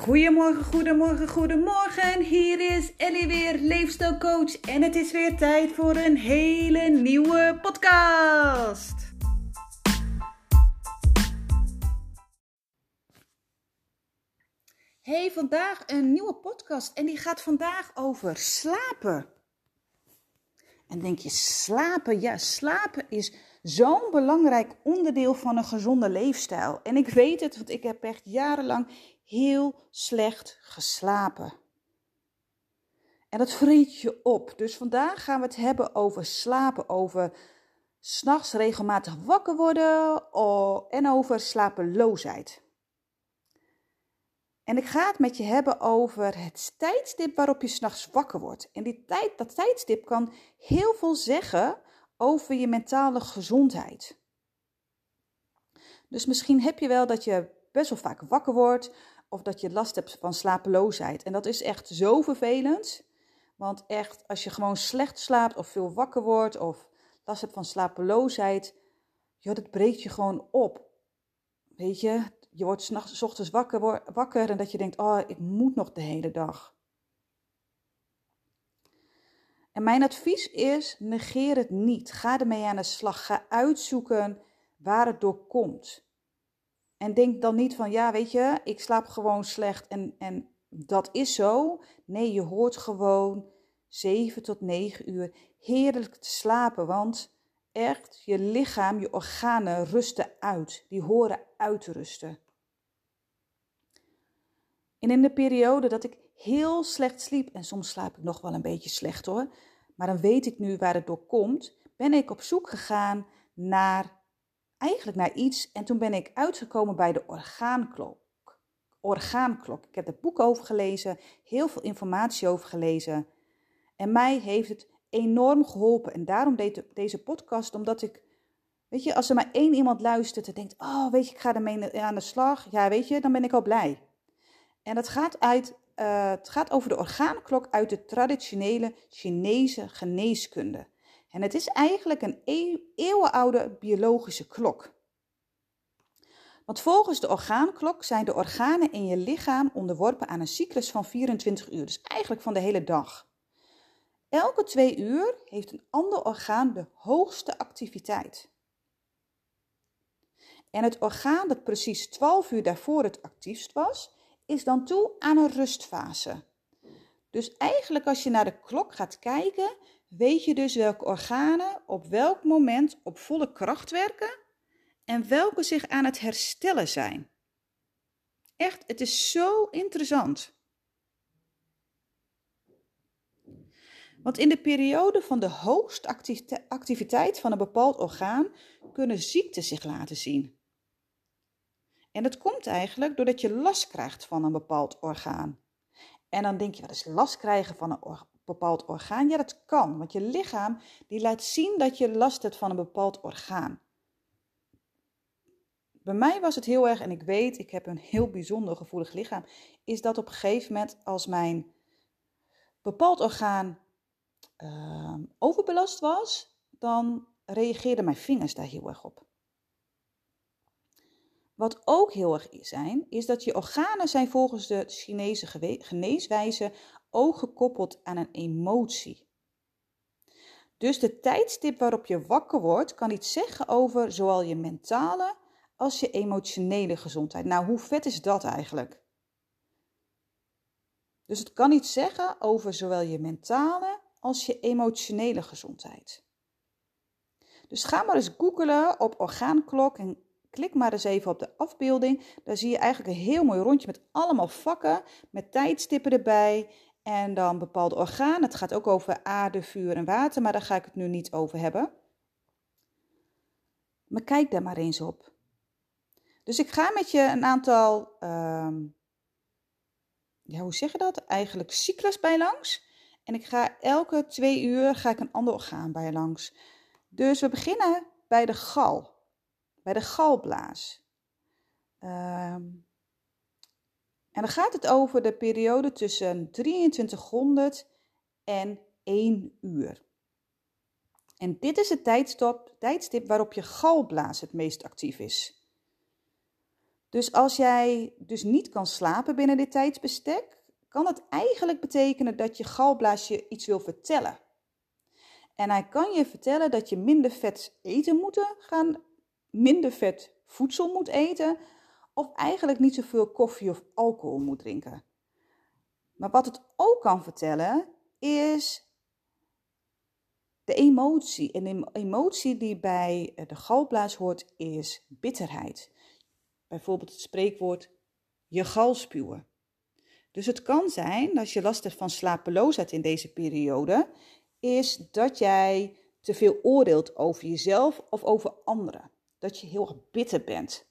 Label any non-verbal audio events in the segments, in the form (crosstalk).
Goedemorgen, goedemorgen, goedemorgen. Hier is Ellie weer, leefstijlcoach. En het is weer tijd voor een hele nieuwe podcast. Hey, vandaag een nieuwe podcast en die gaat vandaag over slapen. En denk je, slapen? Ja, slapen is zo'n belangrijk onderdeel van een gezonde leefstijl. En ik weet het, want ik heb echt jarenlang heel slecht geslapen. En dat vreet je op. Dus vandaag gaan we het hebben over slapen, over s'nachts regelmatig wakker worden en over slapeloosheid. En ik ga het met je hebben over het tijdstip waarop je s'nachts wakker wordt. En die tijd, dat tijdstip kan heel veel zeggen over je mentale gezondheid. Dus misschien heb je wel dat je best wel vaak wakker wordt of dat je last hebt van slapeloosheid. En dat is echt zo vervelend. Want echt, als je gewoon slecht slaapt of veel wakker wordt of last hebt van slapeloosheid, ja, dat breekt je gewoon op. Weet je, je wordt s ochtends wakker, wakker en dat je denkt, oh, ik moet nog de hele dag. En mijn advies is, negeer het niet. Ga ermee aan de slag. Ga uitzoeken waar het door komt. En denk dan niet van, ja, weet je, ik slaap gewoon slecht en, en dat is zo. Nee, je hoort gewoon 7 tot 9 uur heerlijk te slapen, want echt, je lichaam, je organen rusten uit. Die horen uit te rusten. En in de periode dat ik heel slecht sliep, en soms slaap ik nog wel een beetje slecht hoor, maar dan weet ik nu waar het door komt, ben ik op zoek gegaan naar eigenlijk naar iets en toen ben ik uitgekomen bij de orgaanklok. Orgaanklok. Ik heb het boek over gelezen, heel veel informatie over gelezen. En mij heeft het enorm geholpen. En daarom deed deze podcast, omdat ik, weet je, als er maar één iemand luistert en denkt, oh, weet je, ik ga ermee aan de slag. Ja, weet je, dan ben ik al blij. En dat gaat, uit, uh, het gaat over de orgaanklok uit de traditionele Chinese geneeskunde. En het is eigenlijk een eeuwenoude biologische klok. Want volgens de orgaanklok zijn de organen in je lichaam onderworpen aan een cyclus van 24 uur, dus eigenlijk van de hele dag. Elke twee uur heeft een ander orgaan de hoogste activiteit. En het orgaan dat precies 12 uur daarvoor het actiefst was, is dan toe aan een rustfase. Dus eigenlijk als je naar de klok gaat kijken, weet je dus welke organen op welk moment op volle kracht werken en welke zich aan het herstellen zijn. Echt, het is zo interessant. Want in de periode van de hoogste activiteit van een bepaald orgaan kunnen ziekten zich laten zien. En dat komt eigenlijk doordat je last krijgt van een bepaald orgaan. En dan denk je, wat is last krijgen van een bepaald orgaan? Ja, dat kan, want je lichaam die laat zien dat je last hebt van een bepaald orgaan. Bij mij was het heel erg, en ik weet, ik heb een heel bijzonder gevoelig lichaam, is dat op een gegeven moment als mijn bepaald orgaan uh, overbelast was, dan reageerden mijn vingers daar heel erg op. Wat ook heel erg zijn, is dat je organen zijn volgens de Chinese geneeswijze ook gekoppeld aan een emotie. Dus de tijdstip waarop je wakker wordt, kan iets zeggen over zowel je mentale als je emotionele gezondheid. Nou, hoe vet is dat eigenlijk? Dus het kan iets zeggen over zowel je mentale als je emotionele gezondheid. Dus ga maar eens googelen op orgaanklok en Klik maar eens even op de afbeelding. Daar zie je eigenlijk een heel mooi rondje met allemaal vakken, met tijdstippen erbij en dan bepaalde organen. Het gaat ook over aarde, vuur en water, maar daar ga ik het nu niet over hebben. Maar kijk daar maar eens op. Dus ik ga met je een aantal, ehm, ja, hoe zeg je dat? Eigenlijk cyclus bij langs. En ik ga elke twee uur ga ik een ander orgaan bij langs. Dus we beginnen bij de gal bij de galblaas. Ehm, en dan gaat het over de periode tussen 2300 en 1 uur. En dit is het tijdstip, tijdstip waarop je galblaas het meest actief is. Dus als jij dus niet kan slapen binnen dit tijdsbestek, kan het eigenlijk betekenen dat je galblaas je iets wil vertellen. En hij kan je vertellen dat je minder vet eten moet gaan, minder vet voedsel moet eten, of eigenlijk niet zoveel koffie of alcohol moet drinken. Maar wat het ook kan vertellen, is de emotie. En de emotie die bij de galblaas hoort, is bitterheid. Bijvoorbeeld het spreekwoord je gal spuwen. Dus het kan zijn, als je last hebt van slapeloosheid in deze periode, is dat jij te veel oordeelt over jezelf of over anderen. Dat je heel erg bitter bent.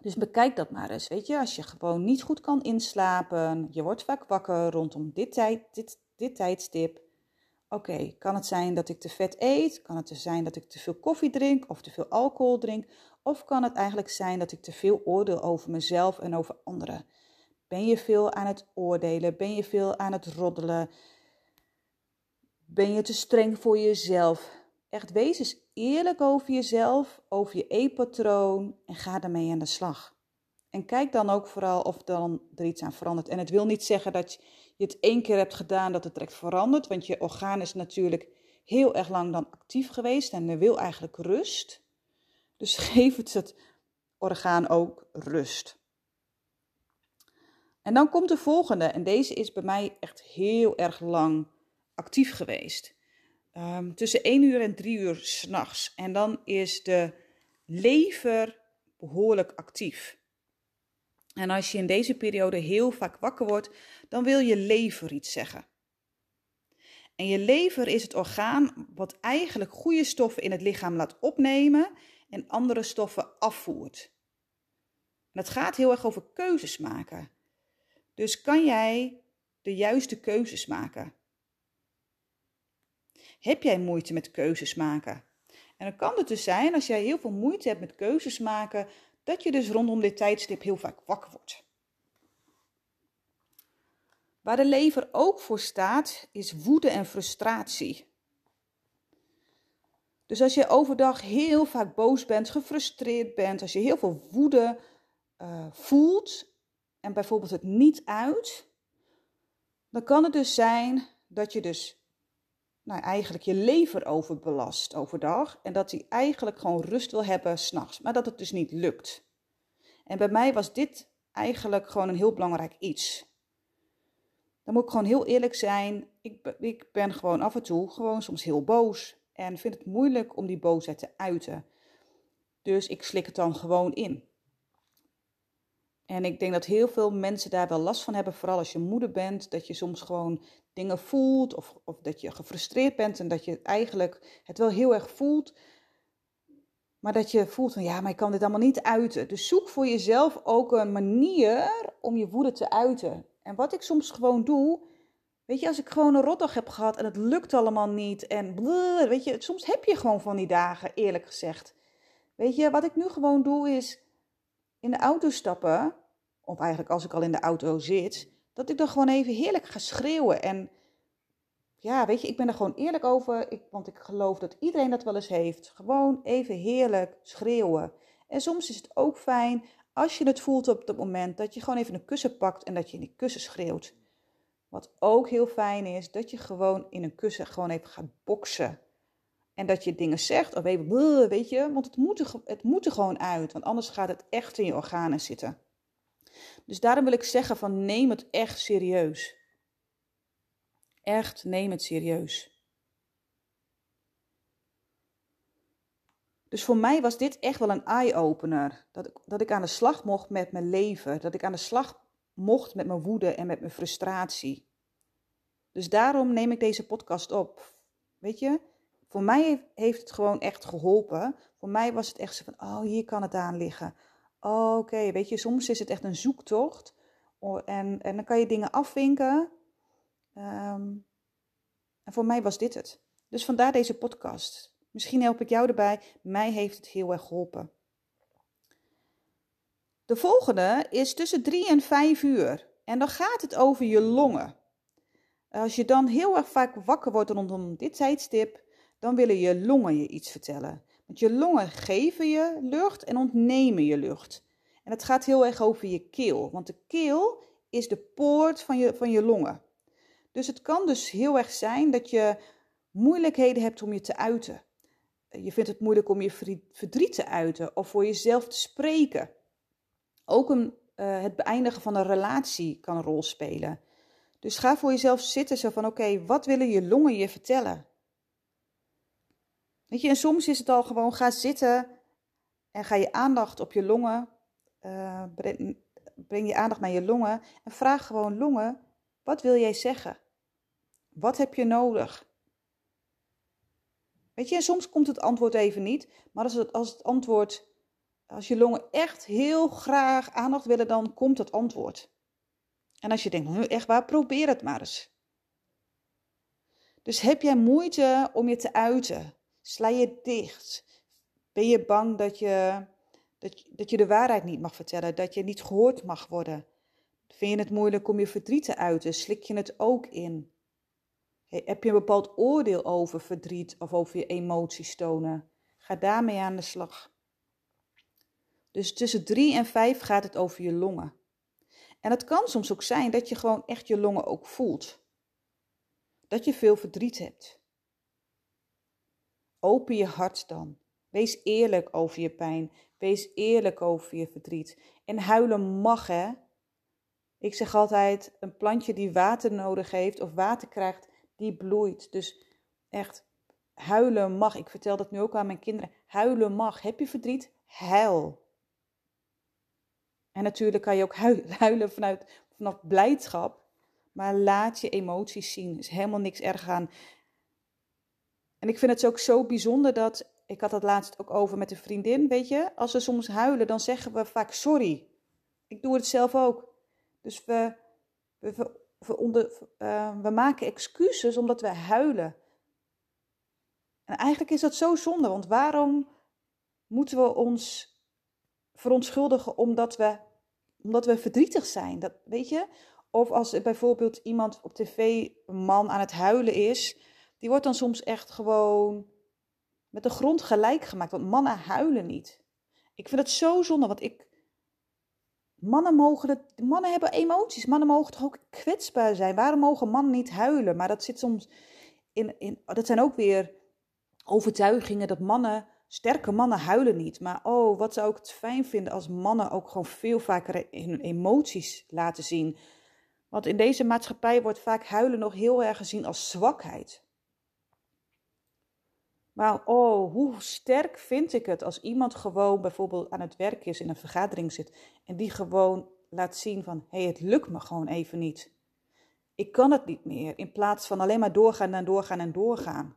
Dus bekijk dat maar eens. Weet je, als je gewoon niet goed kan inslapen, je wordt vaak wakker rondom dit, tijd, dit, tijdstip. Oké, kan het zijn dat ik te vet eet? Kan het zijn dat ik te veel koffie drink of te veel alcohol drink? Of kan het eigenlijk zijn dat ik te veel oordeel over mezelf en over anderen? Ben je veel aan het oordelen? Ben je veel aan het roddelen? Ben je te streng voor jezelf? Echt, wees eens eerlijk over jezelf, over je eetpatroon en ga daarmee aan de slag. En kijk dan ook vooral of dan er iets aan verandert. En het wil niet zeggen dat je het één keer hebt gedaan dat het direct verandert, want je orgaan is natuurlijk heel erg lang dan actief geweest en wil eigenlijk rust. Dus (laughs) geef het het orgaan ook rust. En dan komt de volgende, en deze is bij mij echt heel erg lang actief geweest. Um, tussen 1 uur en 3 uur s'nachts. En dan is de lever behoorlijk actief. En als je in deze periode heel vaak wakker wordt, dan wil je lever iets zeggen. En je lever is het orgaan wat eigenlijk goede stoffen in het lichaam laat opnemen en andere stoffen afvoert. En het gaat heel erg over keuzes maken. Dus kan jij de juiste keuzes maken? Heb jij moeite met keuzes maken? En dan kan het dus zijn, als jij heel veel moeite hebt met keuzes maken, dat je dus rondom dit tijdstip heel vaak wakker wordt. Waar de lever ook voor staat, is woede en frustratie. Dus als je overdag heel vaak boos bent, gefrustreerd bent, als je heel veel woede uh, voelt en bijvoorbeeld het niet uit, dan kan het dus zijn dat je dus nou, eigenlijk je lever overbelast overdag. En dat hij eigenlijk gewoon rust wil hebben s'nachts. Maar dat het dus niet lukt. En bij mij was dit eigenlijk gewoon een heel belangrijk iets. Dan moet ik gewoon heel eerlijk zijn. Ik, ik ben gewoon af en toe gewoon soms heel boos. En vind het moeilijk om die boosheid te uiten. Dus ik slik het dan gewoon in. En ik denk dat heel veel mensen daar wel last van hebben, vooral als je moeder bent, dat je soms gewoon dingen voelt of, of dat je gefrustreerd bent en dat je eigenlijk het wel heel erg voelt, maar dat je voelt van ja, maar ik kan dit allemaal niet uiten. Dus zoek voor jezelf ook een manier om je woede te uiten. En wat ik soms gewoon doe, weet je, als ik gewoon een rotdag heb gehad en het lukt allemaal niet en bleh, weet je, soms heb je gewoon van die dagen, eerlijk gezegd. Weet je, wat ik nu gewoon doe is in de auto stappen, of eigenlijk als ik al in de auto zit, dat ik dan gewoon even heerlijk ga schreeuwen. En ja, weet je, ik ben er gewoon eerlijk over, ik, want ik geloof dat iedereen dat wel eens heeft. Gewoon even heerlijk schreeuwen. En soms is het ook fijn als je het voelt op dat moment dat je gewoon even een kussen pakt en dat je in die kussen schreeuwt. Wat ook heel fijn is, dat je gewoon in een kussen gewoon even gaat boksen. En dat je dingen zegt of even, weet je, want het moet, er, het moet er gewoon uit, want anders gaat het echt in je organen zitten. Dus daarom wil ik zeggen van neem het echt serieus. Echt, neem het serieus. Dus voor mij was dit echt wel een eye-opener. Dat ik, dat ik aan de slag mocht met mijn leven. Dat ik aan de slag mocht met mijn woede en met mijn frustratie. Dus daarom neem ik deze podcast op. Weet je, voor mij heeft het gewoon echt geholpen. Voor mij was het echt zo van, oh, hier kan het aan liggen. Oké, weet je, soms is het echt een zoektocht. En, en dan kan je dingen afvinken. Ehm, en voor mij was dit het. Dus vandaar deze podcast. Misschien help ik jou erbij. Mij heeft het heel erg geholpen. De volgende is tussen 3 en 5 uur. En dan gaat het over je longen. Als je dan heel erg vaak wakker wordt rondom dit tijdstip, dan willen je longen je iets vertellen. Want je longen geven je lucht en ontnemen je lucht. En het gaat heel erg over je keel, want de keel is de poort van je, van je longen. Dus het kan dus heel erg zijn dat je moeilijkheden hebt om je te uiten. Je vindt het moeilijk om je verdriet te uiten of voor jezelf te spreken. Ook een, uh, het beëindigen van een relatie kan een rol spelen. Dus ga voor jezelf zitten zo van oké, wat willen je longen je vertellen? Weet je, en soms is het al gewoon ga zitten en ga je aandacht op je longen, breng, breng je aandacht naar je longen en vraag gewoon longen, wat wil jij zeggen? Wat heb je nodig? Weet je, en soms komt het antwoord even niet, maar als het, als het antwoord, als je longen echt heel graag aandacht willen, dan komt het antwoord. En als je denkt, echt waar, probeer het maar eens. Dus heb jij moeite om je te uiten? Sla je dicht? Ben je bang dat je, dat, dat je de waarheid niet mag vertellen? Dat je niet gehoord mag worden? Vind je het moeilijk om je verdriet te uiten? Slik je het ook in? Heb je een bepaald oordeel over verdriet of over je emoties tonen? Ga daarmee aan de slag. Dus tussen drie en vijf gaat het over je longen. En het kan soms ook zijn dat je gewoon echt je longen ook voelt. Dat je veel verdriet hebt. Open je hart dan. Wees eerlijk over je pijn. Wees eerlijk over je verdriet. En huilen mag hè. Ik zeg altijd, een plantje die water nodig heeft of water krijgt, die bloeit. Dus echt, huilen mag. Ik vertel dat nu ook aan mijn kinderen. Huilen mag. Heb je verdriet? Huil. En natuurlijk kan je ook (laughs) huilen vanuit, vanaf blijdschap. Maar laat je emoties zien. Er is helemaal niks erg aan. En ik vind het ook zo bijzonder dat. Ik had het laatst ook over met een vriendin. Weet je, als we soms huilen, dan zeggen we vaak sorry. Ik doe het zelf ook. Dus we, we, we, onder, uh, we maken excuses omdat we huilen. En eigenlijk is dat zo zonde, want waarom moeten we ons verontschuldigen omdat we, omdat we verdrietig zijn. Dat, weet je? Of als bijvoorbeeld iemand op tv, een man aan het huilen is, die wordt dan soms echt gewoon met de grond gelijk gemaakt. Want mannen huilen niet. Ik vind het zo zonde, want ik. Mannen mogen het, mannen hebben emoties. Mannen mogen toch ook kwetsbaar zijn. Waarom mogen mannen niet huilen? Maar dat zit soms in, in. Dat zijn ook weer overtuigingen dat mannen Sterke mannen huilen niet, maar oh, wat zou ik het fijn vinden als mannen ook gewoon veel vaker hun emoties laten zien. Want in deze maatschappij wordt vaak huilen nog heel erg gezien als zwakheid. Maar oh, hoe sterk vind ik het als iemand gewoon bijvoorbeeld aan het werk is, in een vergadering zit en die gewoon laat zien van, hé, hey, het lukt me gewoon even niet. Ik kan het niet meer, in plaats van alleen maar doorgaan en doorgaan en doorgaan.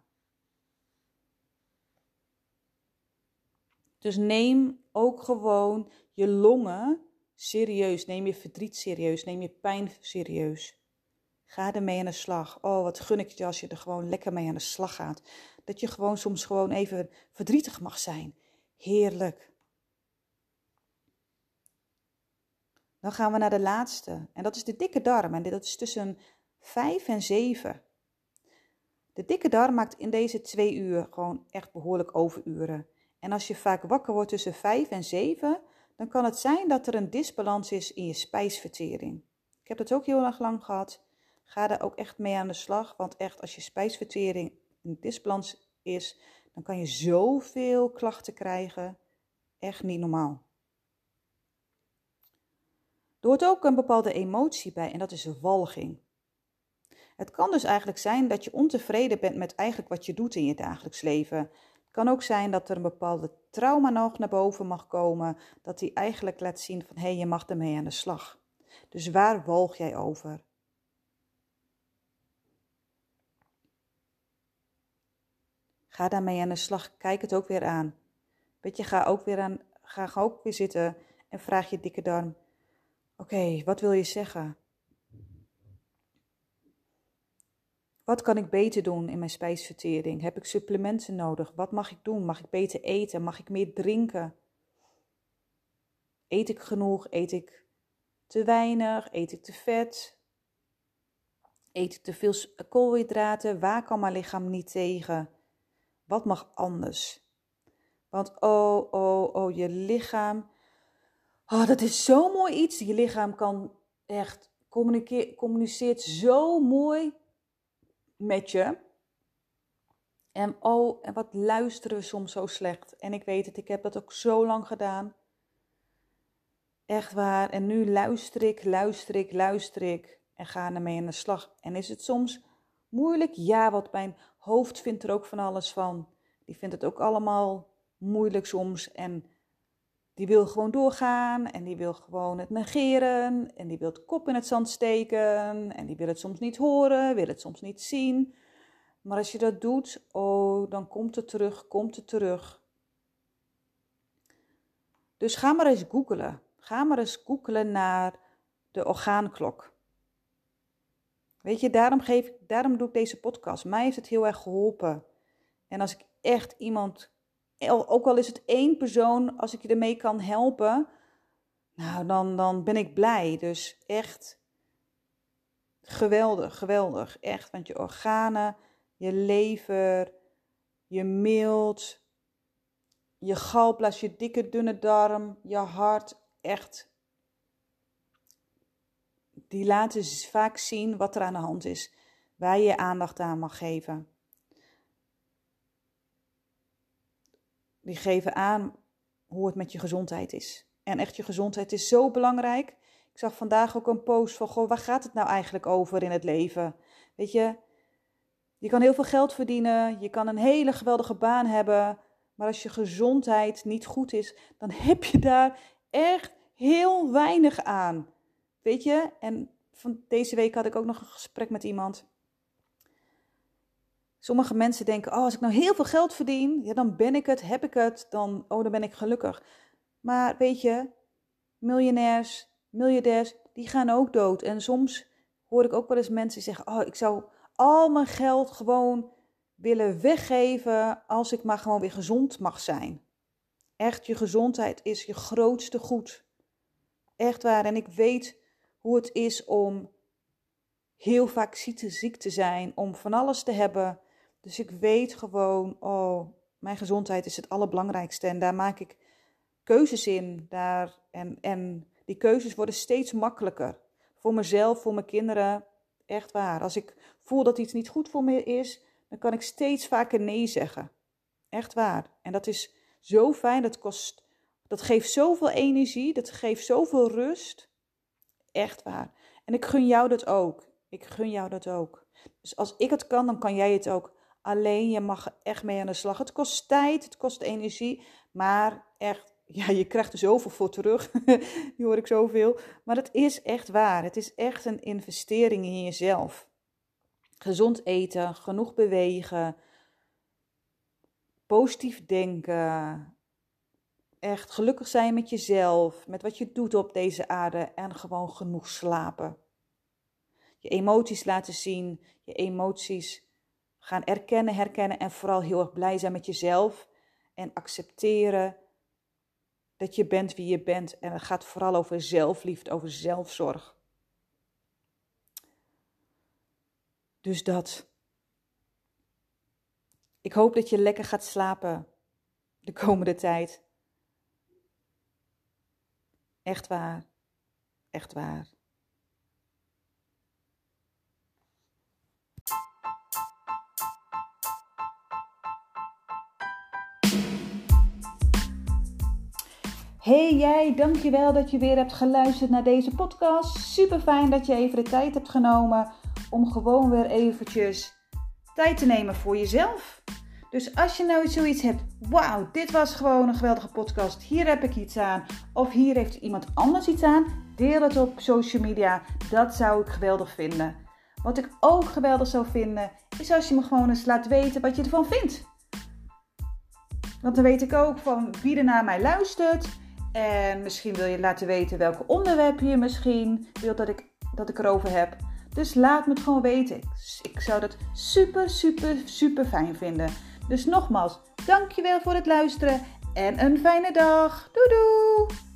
Dus neem ook gewoon je longen serieus. Neem je verdriet serieus. Neem je pijn serieus. Ga ermee aan de slag. Oh, wat gun ik je als je er gewoon lekker mee aan de slag gaat. Dat je gewoon soms gewoon even verdrietig mag zijn. Heerlijk. Dan gaan we naar de laatste. En dat is de dikke darm. En dat is tussen 5 en 7. De dikke darm maakt in deze twee uur gewoon echt behoorlijk overuren. En als je vaak wakker wordt tussen 5 en 7, dan kan het zijn dat er een disbalans is in je spijsvertering. Ik heb dat ook heel erg lang gehad. Ga daar ook echt mee aan de slag, want echt als je spijsvertering in disbalans is, dan kan je zoveel klachten krijgen. Echt niet normaal. Er hoort ook een bepaalde emotie bij en dat is walging. Het kan dus eigenlijk zijn dat je ontevreden bent met eigenlijk wat je doet in je dagelijks leven kan ook zijn dat er een bepaalde trauma nog naar boven mag komen, dat die eigenlijk laat zien van hé, hey, je mag ermee aan de slag. Dus waar walg jij over? Ga daarmee aan de slag. Kijk het ook weer aan. Weet je, ga ook weer, aan, ga ook weer zitten en vraag je dikke darm. Oké, wat wil je zeggen? Wat kan ik beter doen in mijn spijsvertering? Heb ik supplementen nodig? Wat mag ik doen? Mag ik beter eten? Mag ik meer drinken? Eet ik genoeg? Eet ik te weinig? Eet ik te vet? Eet ik te veel koolhydraten? Waar kan mijn lichaam niet tegen? Wat mag anders? Want oh, oh, oh, je lichaam. Oh, dat is zo mooi iets. Je lichaam kan echt communiceert zo mooi met je. En oh, en wat luisteren we soms zo slecht. En ik weet het, ik heb dat ook zo lang gedaan. Echt waar. En nu luister ik, luister ik, luister ik. En ga ermee aan de slag. En is het soms moeilijk? Ja, want mijn hoofd vindt er ook van alles van. Die vindt het ook allemaal moeilijk soms. En die wil gewoon doorgaan. En die wil gewoon het negeren. En die wil het kop in het zand steken. En die wil het soms niet horen, wil het soms niet zien. Maar als je dat doet, oh, dan komt het terug, komt het terug. Dus ga maar eens googelen. Ga maar eens googelen naar de orgaanklok. Weet je, daarom, geef, daarom doe ik deze podcast. Mij heeft het heel erg geholpen. En als ik echt iemand, ook al is het één persoon, als ik je ermee kan helpen, nou, dan, dan ben ik blij. Dus echt geweldig, geweldig. Echt, want je organen, je lever, je milt, je galblaas, je dikke dunne darm, je hart, echt. Die laten vaak zien wat er aan de hand is, waar je aandacht aan mag geven. Die geven aan hoe het met je gezondheid is. En echt, je gezondheid is zo belangrijk. Ik zag vandaag ook een post van, goh, waar gaat het nou eigenlijk over in het leven? Weet je, je kan heel veel geld verdienen, je kan een hele geweldige baan hebben, maar als je gezondheid niet goed is, dan heb je daar echt heel weinig aan. Weet je? En van deze week had ik ook nog een gesprek met iemand. Sommige mensen denken: oh, als ik nou heel veel geld verdien, ja, dan ben ik het, heb ik het, dan, oh, dan ben ik gelukkig. Maar weet je, miljonairs, miljardairs, die gaan ook dood. En soms hoor ik ook wel eens mensen zeggen: oh, ik zou al mijn geld gewoon willen weggeven als ik maar gewoon weer gezond mag zijn. Echt, je gezondheid is je grootste goed. Echt waar. En ik weet hoe het is om heel vaak ziek te zijn, om van alles te hebben. Dus ik weet gewoon, oh, mijn gezondheid is het allerbelangrijkste. En daar maak ik keuzes in. Daar, en, en die keuzes worden steeds makkelijker. Voor mezelf, voor mijn kinderen. Echt waar. Als ik voel dat iets niet goed voor me is, dan kan ik steeds vaker nee zeggen. Echt waar. En dat is zo fijn. Dat, kost, dat geeft zoveel energie. Dat geeft zoveel rust. Echt waar. En ik gun jou dat ook. Ik gun jou dat ook. Dus als ik het kan, dan kan jij het ook. Alleen je mag echt mee aan de slag. Het kost tijd, het kost energie. Maar echt, (laughs) ja, je krijgt er zoveel voor terug. (laughs) Die hoor ik zoveel. Maar het is echt waar. Het is echt een investering in jezelf. Gezond eten, genoeg bewegen, positief denken, echt gelukkig zijn met jezelf, met wat je doet op deze aarde en gewoon genoeg slapen. Je emoties laten zien, je emoties gaan erkennen, herkennen en vooral heel erg blij zijn met jezelf en accepteren dat je bent wie je bent. En het gaat vooral over zelfliefde, over zelfzorg. Dus dat. Ik hoop dat je lekker gaat slapen de komende tijd. Echt waar. Echt waar. Hey jij, dankjewel dat je weer hebt geluisterd naar deze podcast. Super fijn dat je even de tijd hebt genomen om gewoon weer eventjes tijd te nemen voor jezelf. Dus als je nou zoiets hebt, wauw, dit was gewoon een geweldige podcast, hier heb ik iets aan, of hier heeft iemand anders iets aan, deel het op social media. Dat zou ik geweldig vinden. Wat ik ook geweldig zou vinden, is als je me gewoon eens laat weten wat je ervan vindt. Want dan weet ik ook van wie er naar mij luistert. En misschien wil je laten weten welke onderwerpen je misschien wilt dat ik, dat ik erover heb. Dus laat me het gewoon weten. Ik zou dat super, super, super fijn vinden. Dus nogmaals, dankjewel voor het luisteren en een fijne dag. Doei doei!